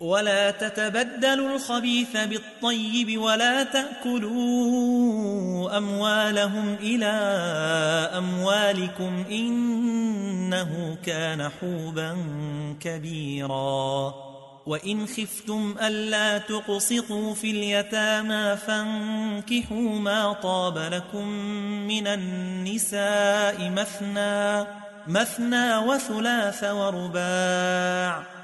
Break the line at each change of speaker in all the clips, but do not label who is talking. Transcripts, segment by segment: ولا تتبدلوا الخبيث بالطيب ولا تأكلوا أموالهم إلى أموالكم إنه كان حوبا كبيرا وإن خفتم ألا تقسطوا في اليتامى فانكحوا ما طاب لكم من النساء مثنى, مثنى وثلاث ورباع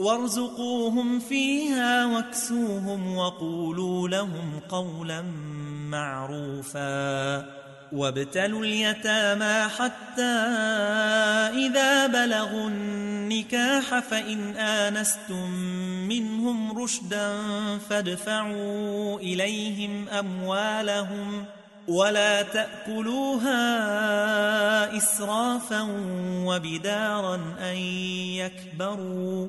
وارزقوهم فيها واكسوهم وقولوا لهم قولا معروفا وابتلوا اليتامى حتى إذا بلغوا النكاح فإن آنستم منهم رشدا فادفعوا إليهم أموالهم ولا تأكلوها إسرافا وبدارا أن يكبروا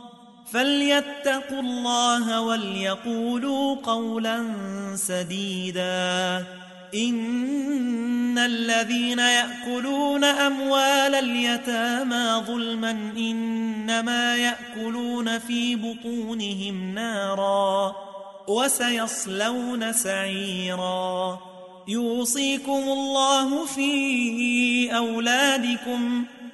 فليتقوا الله وليقولوا قولا سديدا إن الذين يأكلون أموال اليتامى ظلما إنما يأكلون في بطونهم نارا وسيصلون سعيرا يوصيكم الله في أولادكم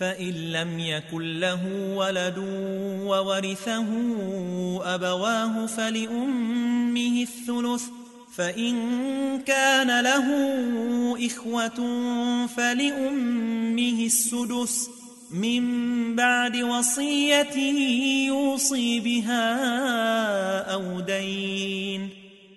فإن لم يكن له ولد وورثه أبواه فلأمه الثلث فإن كان له إخوة فلأمه السدس من بعد وصيته يوصي بها أو دين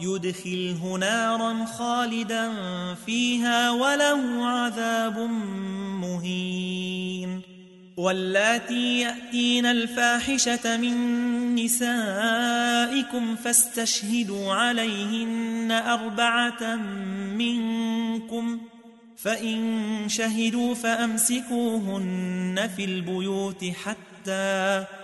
يدخله نارا خالدا فيها وله عذاب مهين واللاتي يأتين الفاحشة من نسائكم فاستشهدوا عليهن أربعة منكم فإن شهدوا فأمسكوهن في البيوت حتى يأتين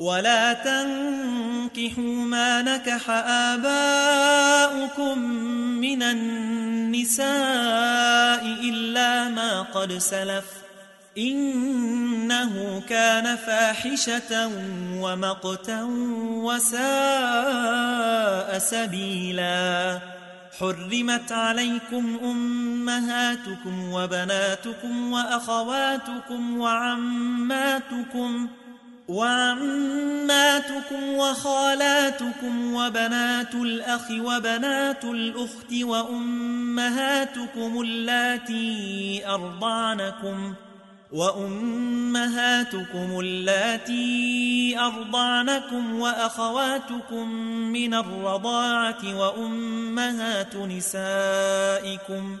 ولا تنكحوا ما نكح آباؤكم من النساء إلا ما قد سلف إنه كان فاحشة ومقتا وساء سبيلا حرمت عليكم أمهاتكم وبناتكم وأخواتكم وعماتكم وعماتكم وعماتكم وخالاتكم وبنات الأخ وبنات الأخت وأمهاتكم اللاتي أرضعنكم وأمهاتكم اللاتي أرضعنكم وأخواتكم من الرضاعة وأمهات نسائكم ۖ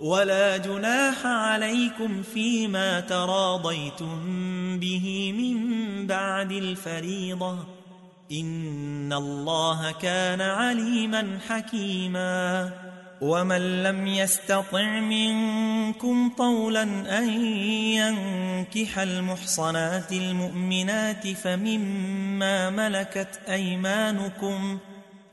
ولا جناح عليكم فيما تراضيتم به من بعد الفريضة إن الله كان عليما حكيما ومن لم يستطع منكم طولا أن ينكح المحصنات المؤمنات فمما ملكت أيمانكم فمما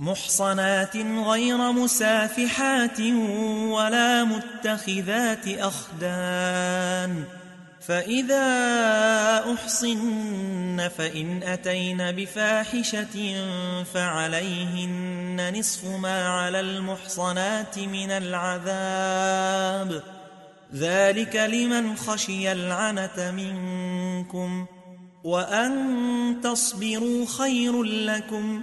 محصنات غير مسافحات ولا متخذات أخدان فإذا أحصن فإن أتين بفاحشة فعليهن نصف ما على المحصنات من العذاب ذلك لمن خشي العنة منكم وأن تصبروا خير لكم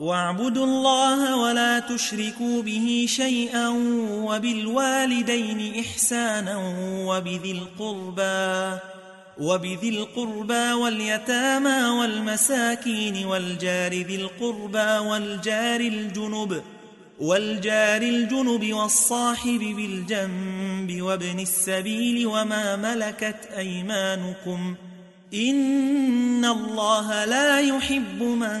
واعبدوا الله ولا تشركوا به شيئا وبالوالدين إحسانا وبذي القربى وبذي القربى واليتامى والمساكين والجار ذي القربى والجار الجنب والجار الجنب والصاحب بالجنب وابن السبيل وما ملكت أيمانكم إن الله لا يحب من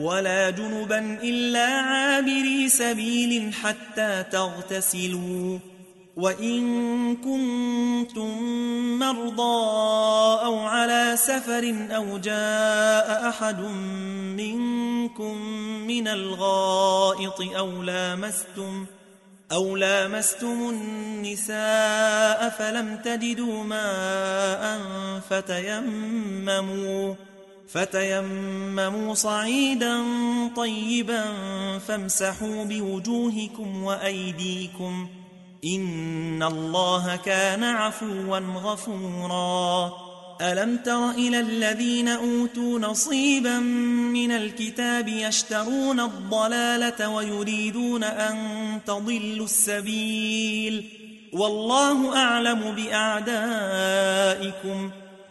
ولا جنبا إلا عابري سبيل حتى تغتسلوا وإن كنتم مرضى أو على سفر أو جاء أحد منكم من الغائط أو لامستم أو لامستم النساء فلم تجدوا ماء فتيمموا فتيمموا صعيدا طيبا فامسحوا بوجوهكم وأيديكم إن الله كان عفوا غفورا ألم تر إلى الذين أوتوا نصيبا من الكتاب يشترون الضلالة ويريدون أن تضلوا السبيل والله أعلم بأعدائكم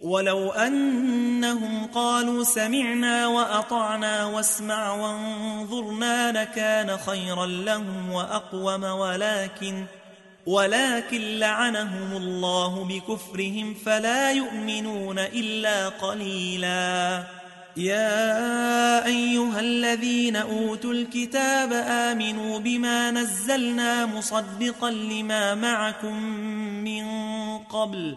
ولو أنهم قالوا سمعنا وأطعنا واسمع وانظرنا لكان خيرا لهم وأقوم ولكن ولكن لعنهم الله بكفرهم فلا يؤمنون إلا قليلا يا أيها الذين أوتوا الكتاب آمنوا بما نزلنا مصدقا لما معكم من قبل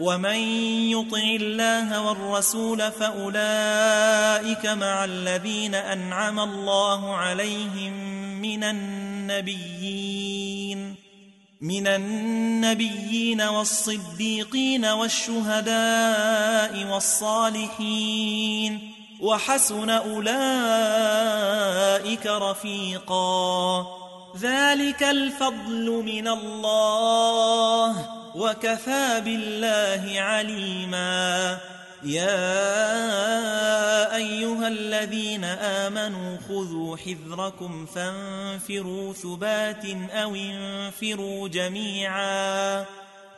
ومن يطع الله والرسول فأولئك مع الذين أنعم الله عليهم من النبيين من النبيين والصديقين والشهداء والصالحين وحسن أولئك رفيقا ذلك الفضل من الله وكفى بالله عليما يا أيها الذين آمنوا خذوا حذركم فانفروا ثبات أو انفروا جميعا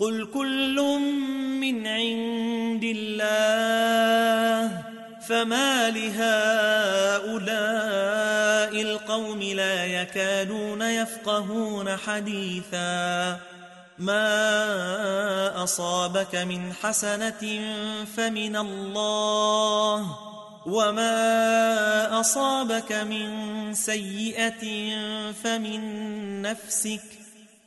قل كل من عند الله فما لهؤلاء القوم لا يكادون يفقهون حديثا ما أصابك من حسنة فمن الله وما أصابك من سيئة فمن نفسك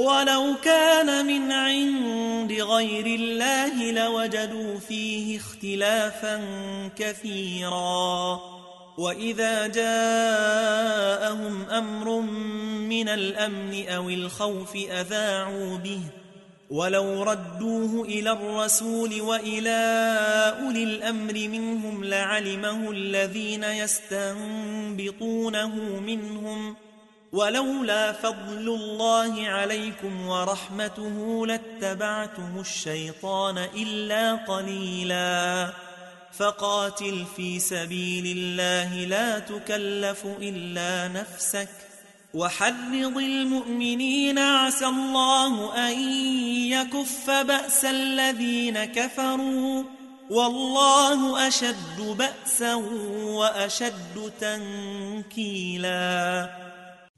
ولو كان من عند غير الله لوجدوا فيه اختلافا كثيرا وإذا جاءهم أمر من الأمن أو الخوف أذاعوا به ولو ردوه إلى الرسول وإلى أولي الأمر منهم لعلمه الذين يستنبطونه منهم ۖ ولولا فضل الله عليكم ورحمته لاتبعتم الشيطان إلا قليلا فقاتل في سبيل الله لا تكلف إلا نفسك وحرض المؤمنين عسى الله أن يكف بأس الذين كفروا والله أشد بأسا وأشد تنكيلاً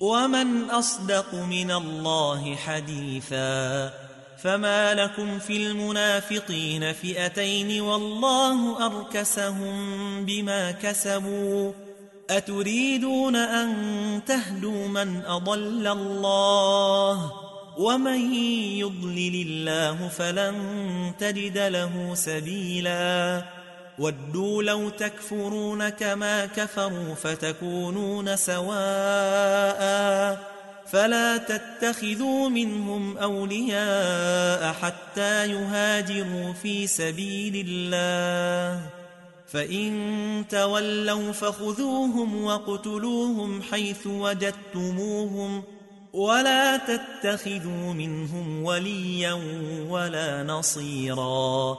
ومن أصدق من الله حديثا فما لكم في المنافقين فئتين والله أركسهم بما كسبوا أتريدون أن تهدوا من أضل الله ومن يضلل الله فلن تجد له سبيلاً ودوا لو تكفرون كما كفروا فتكونون سواء فلا تتخذوا منهم أولياء حتى يهاجروا في سبيل الله فإن تولوا فخذوهم وقتلوهم حيث وجدتموهم ولا تتخذوا منهم وليا ولا نصيراً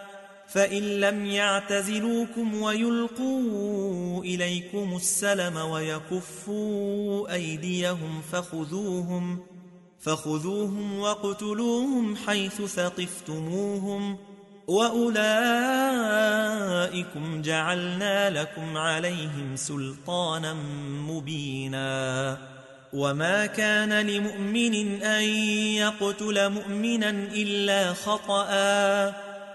فإن لم يعتزلوكم ويلقوا إليكم السلم ويكفوا أيديهم فخذوهم فخذوهم وقتلوهم حيث ثقفتموهم وأولئكم جعلنا لكم عليهم سلطانا مبينا وما كان لمؤمن أن يقتل مؤمنا إلا خطأً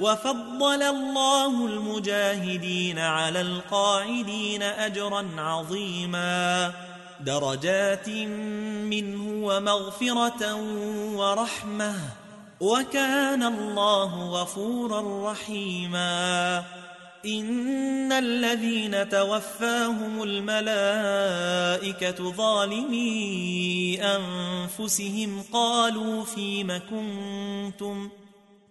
وفضل الله المجاهدين على القاعدين أجرا عظيما درجات منه ومغفرة ورحمة وكان الله غفورا رحيما إن الذين توفاهم الملائكة ظالمي أنفسهم قالوا فيم كنتم ؟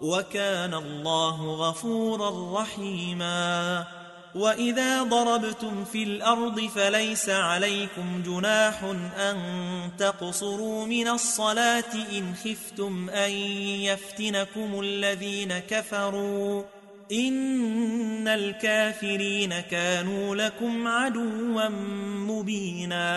وكان الله غفورا رحيما وإذا ضربتم في الأرض فليس عليكم جناح أن تقصروا من الصلاة إن خفتم أن يفتنكم الذين كفروا إن الكافرين كانوا لكم عدوا مبيناً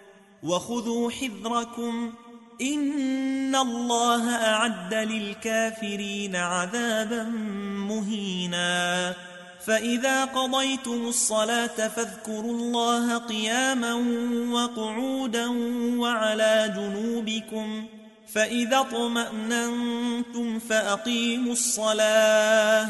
وخذوا حذركم إن الله أعد للكافرين عذابا مهينا فإذا قضيتم الصلاة فاذكروا الله قياما وقعودا وعلى جنوبكم فإذا طمأننتم فأقيموا الصلاة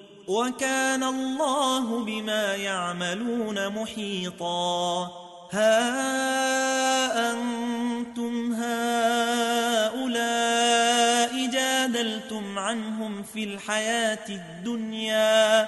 وكان الله بما يعملون محيطا ها أنتم هؤلاء جادلتم عنهم في الحياة الدنيا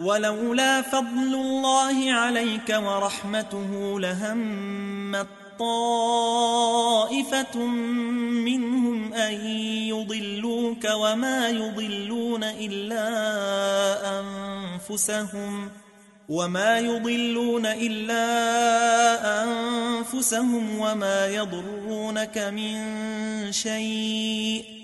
ولولا فضل الله عليك ورحمته لهمت طائفة منهم أن يضلوك وما يضلون إلا أنفسهم وما يضلون إلا أنفسهم وما يضرونك من شيء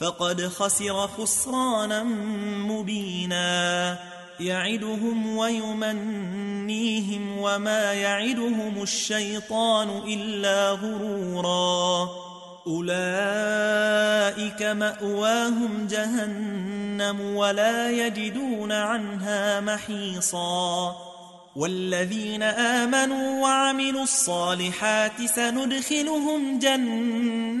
فقد خسر خسرانا مبينا يعدهم ويمنيهم وما يعدهم الشيطان إلا غرورا أولئك مأواهم جهنم ولا يجدون عنها محيصا والذين آمنوا وعملوا الصالحات سندخلهم جنات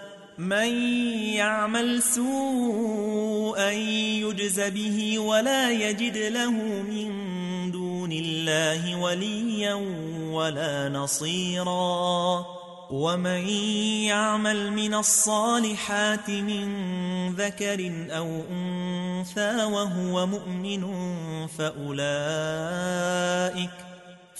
من يعمل سوءا يجز به ولا يجد له من دون الله وليا ولا نصيرا ومن يعمل من الصالحات من ذكر أو أنثى وهو مؤمن فأولئك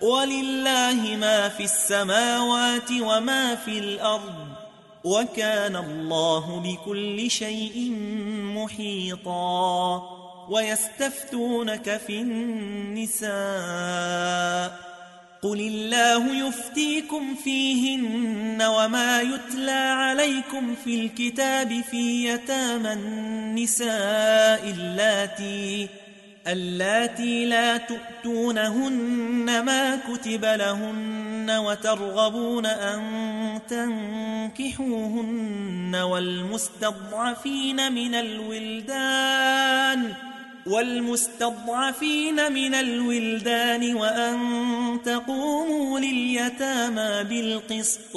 ولله ما في السماوات وما في الأرض وكان الله بكل شيء محيطا ويستفتونك في النساء قل الله يفتيكم فيهن وما يتلى عليكم في الكتاب في يتامى النساء اللاتي اللاتي لا تؤتونهن ما كتب لهن وترغبون أن تنكحوهن والمستضعفين من الولدان والمستضعفين من الولدان وأن تقوموا لليتامى بالقسط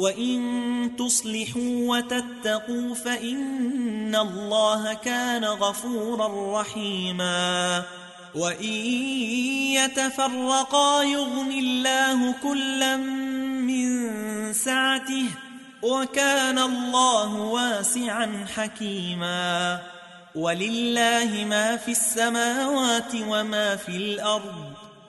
وإن تصلحوا وتتقوا فإن الله كان غفورا رحيما وإن يتفرقا يغني الله كلا من سعته وكان الله واسعا حكيما ولله ما في السماوات وما في الأرض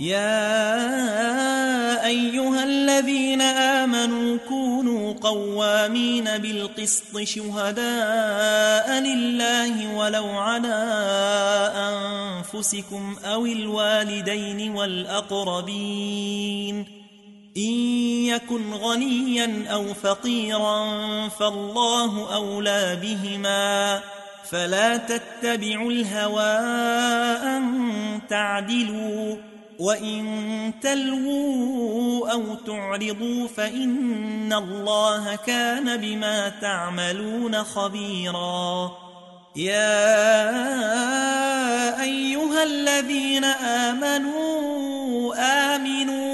يا أيها الذين آمنوا كونوا قوامين بالقسط شهداء لله ولو على أنفسكم أو الوالدين والأقربين إن يكن غنيا أو فقيرا فالله أولى بهما فلا تتبعوا الهوى أن تعدلوا وإن تلووا أو تعرضوا فإن الله كان بما تعملون خبيرا يا أيها الذين آمنوا آمنوا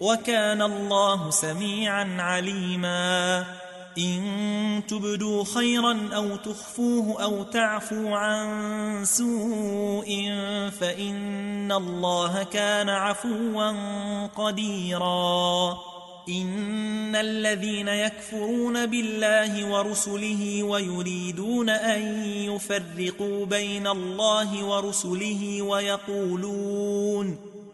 وكان الله سميعا عليما إن تبدوا خيرا أو تخفوه أو تعفوا عن سوء فإن الله كان عفوا قديرا إن الذين يكفرون بالله ورسله ويريدون أن يفرقوا بين الله ورسله ويقولون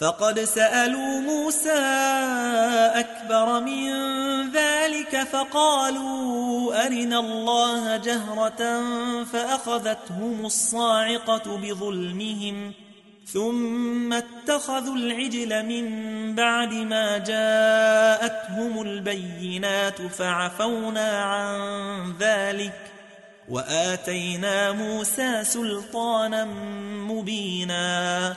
فقد سألوا موسى أكبر من ذلك فقالوا أرنا الله جهرة فأخذتهم الصاعقة بظلمهم ثم اتخذوا العجل من بعد ما جاءتهم البينات فعفونا عن ذلك وآتينا موسى سلطانا مبيناً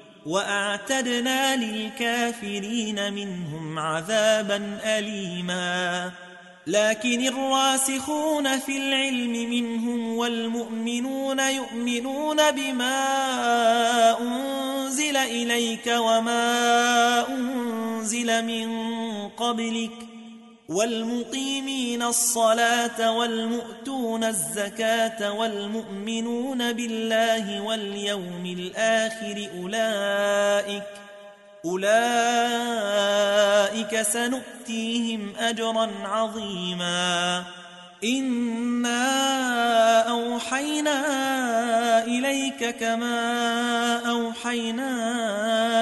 وأعتدنا للكافرين منهم عذابا أليما لكن الراسخون في العلم منهم والمؤمنون يؤمنون بما أنزل إليك وما أنزل من قبلك والمقيمين الصلاة والمؤتون الزكاة والمؤمنون بالله واليوم الآخر أولئك أولئك سنؤتيهم أجرا عظيماً إنا أوحينا إليك كما أوحينا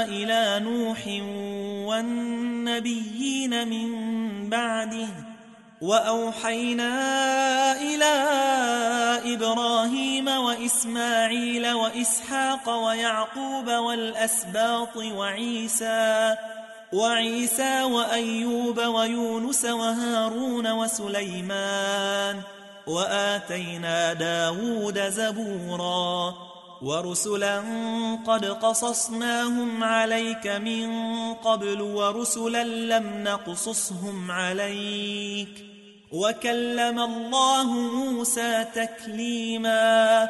إلى نوح والنبيين من بعده وأوحينا إلى إبراهيم وإسماعيل وإسحاق ويعقوب والأسباط وعيسى وعيسى وأيوب ويونس وهارون وسليمان وآتينا داود زبورا ورسلا قد قصصناهم عليك من قبل ورسلا لم نقصصهم عليك وكلم الله موسى تكليماً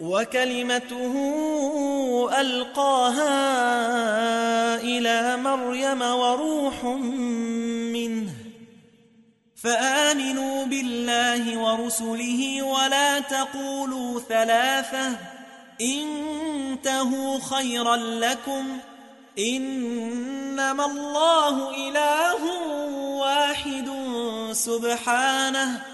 وكلمته ألقاها إلى مريم وروح منه فآمنوا بالله ورسله ولا تقولوا ثلاثة إنتهوا خيرا لكم إنما الله إله واحد سبحانه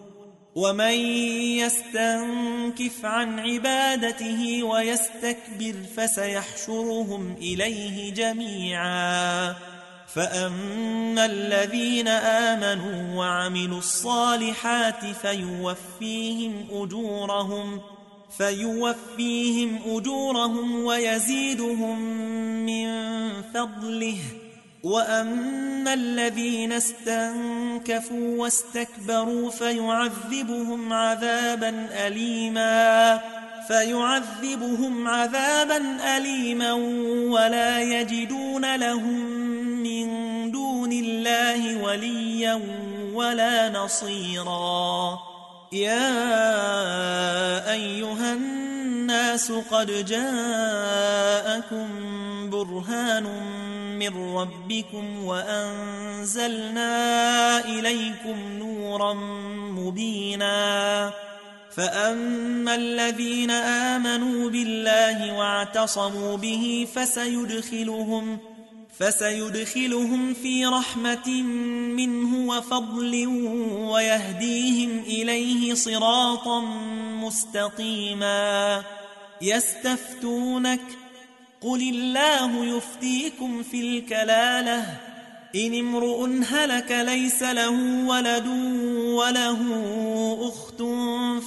ومن يستنكف عن عبادته ويستكبر فسيحشرهم إليه جميعا فأما الذين آمنوا وعملوا الصالحات فيوفيهم أجورهم فيوفيهم أجورهم ويزيدهم من فضله ۖ وأما الذين استنكفوا واستكبروا فيعذبهم عذابا أليما فيعذبهم عذابا أليما ولا يجدون لهم من دون الله وليا ولا نصيراً يا أيها الناس قد جاءكم برهان من ربكم وأنزلنا إليكم نورا مبينا فأما الذين آمنوا بالله واعتصموا به فسيدخلهم فسيدخلهم فسيدخلهم في رحمة منه وفضل ويهديهم إليه صراطا مستقيما يستفتونك قل الله يفتيكم في الكلالة إن امرؤ هلك ليس له ولد وله أخت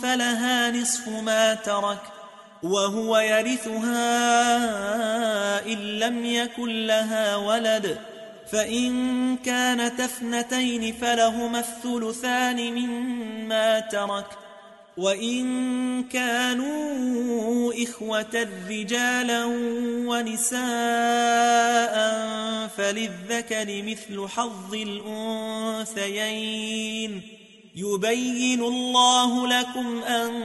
فلها نصف ما ترك وهو يرثها إن لم يكن لها ولد فإن كانت اثنتين فلهما الثلثان مما ترك وإن كانوا إخوة رجالا ونساء فللذكر مثل حظ الأنثيين يبين الله لكم أن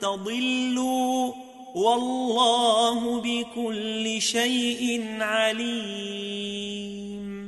تضلوا والله بكل شيء عليم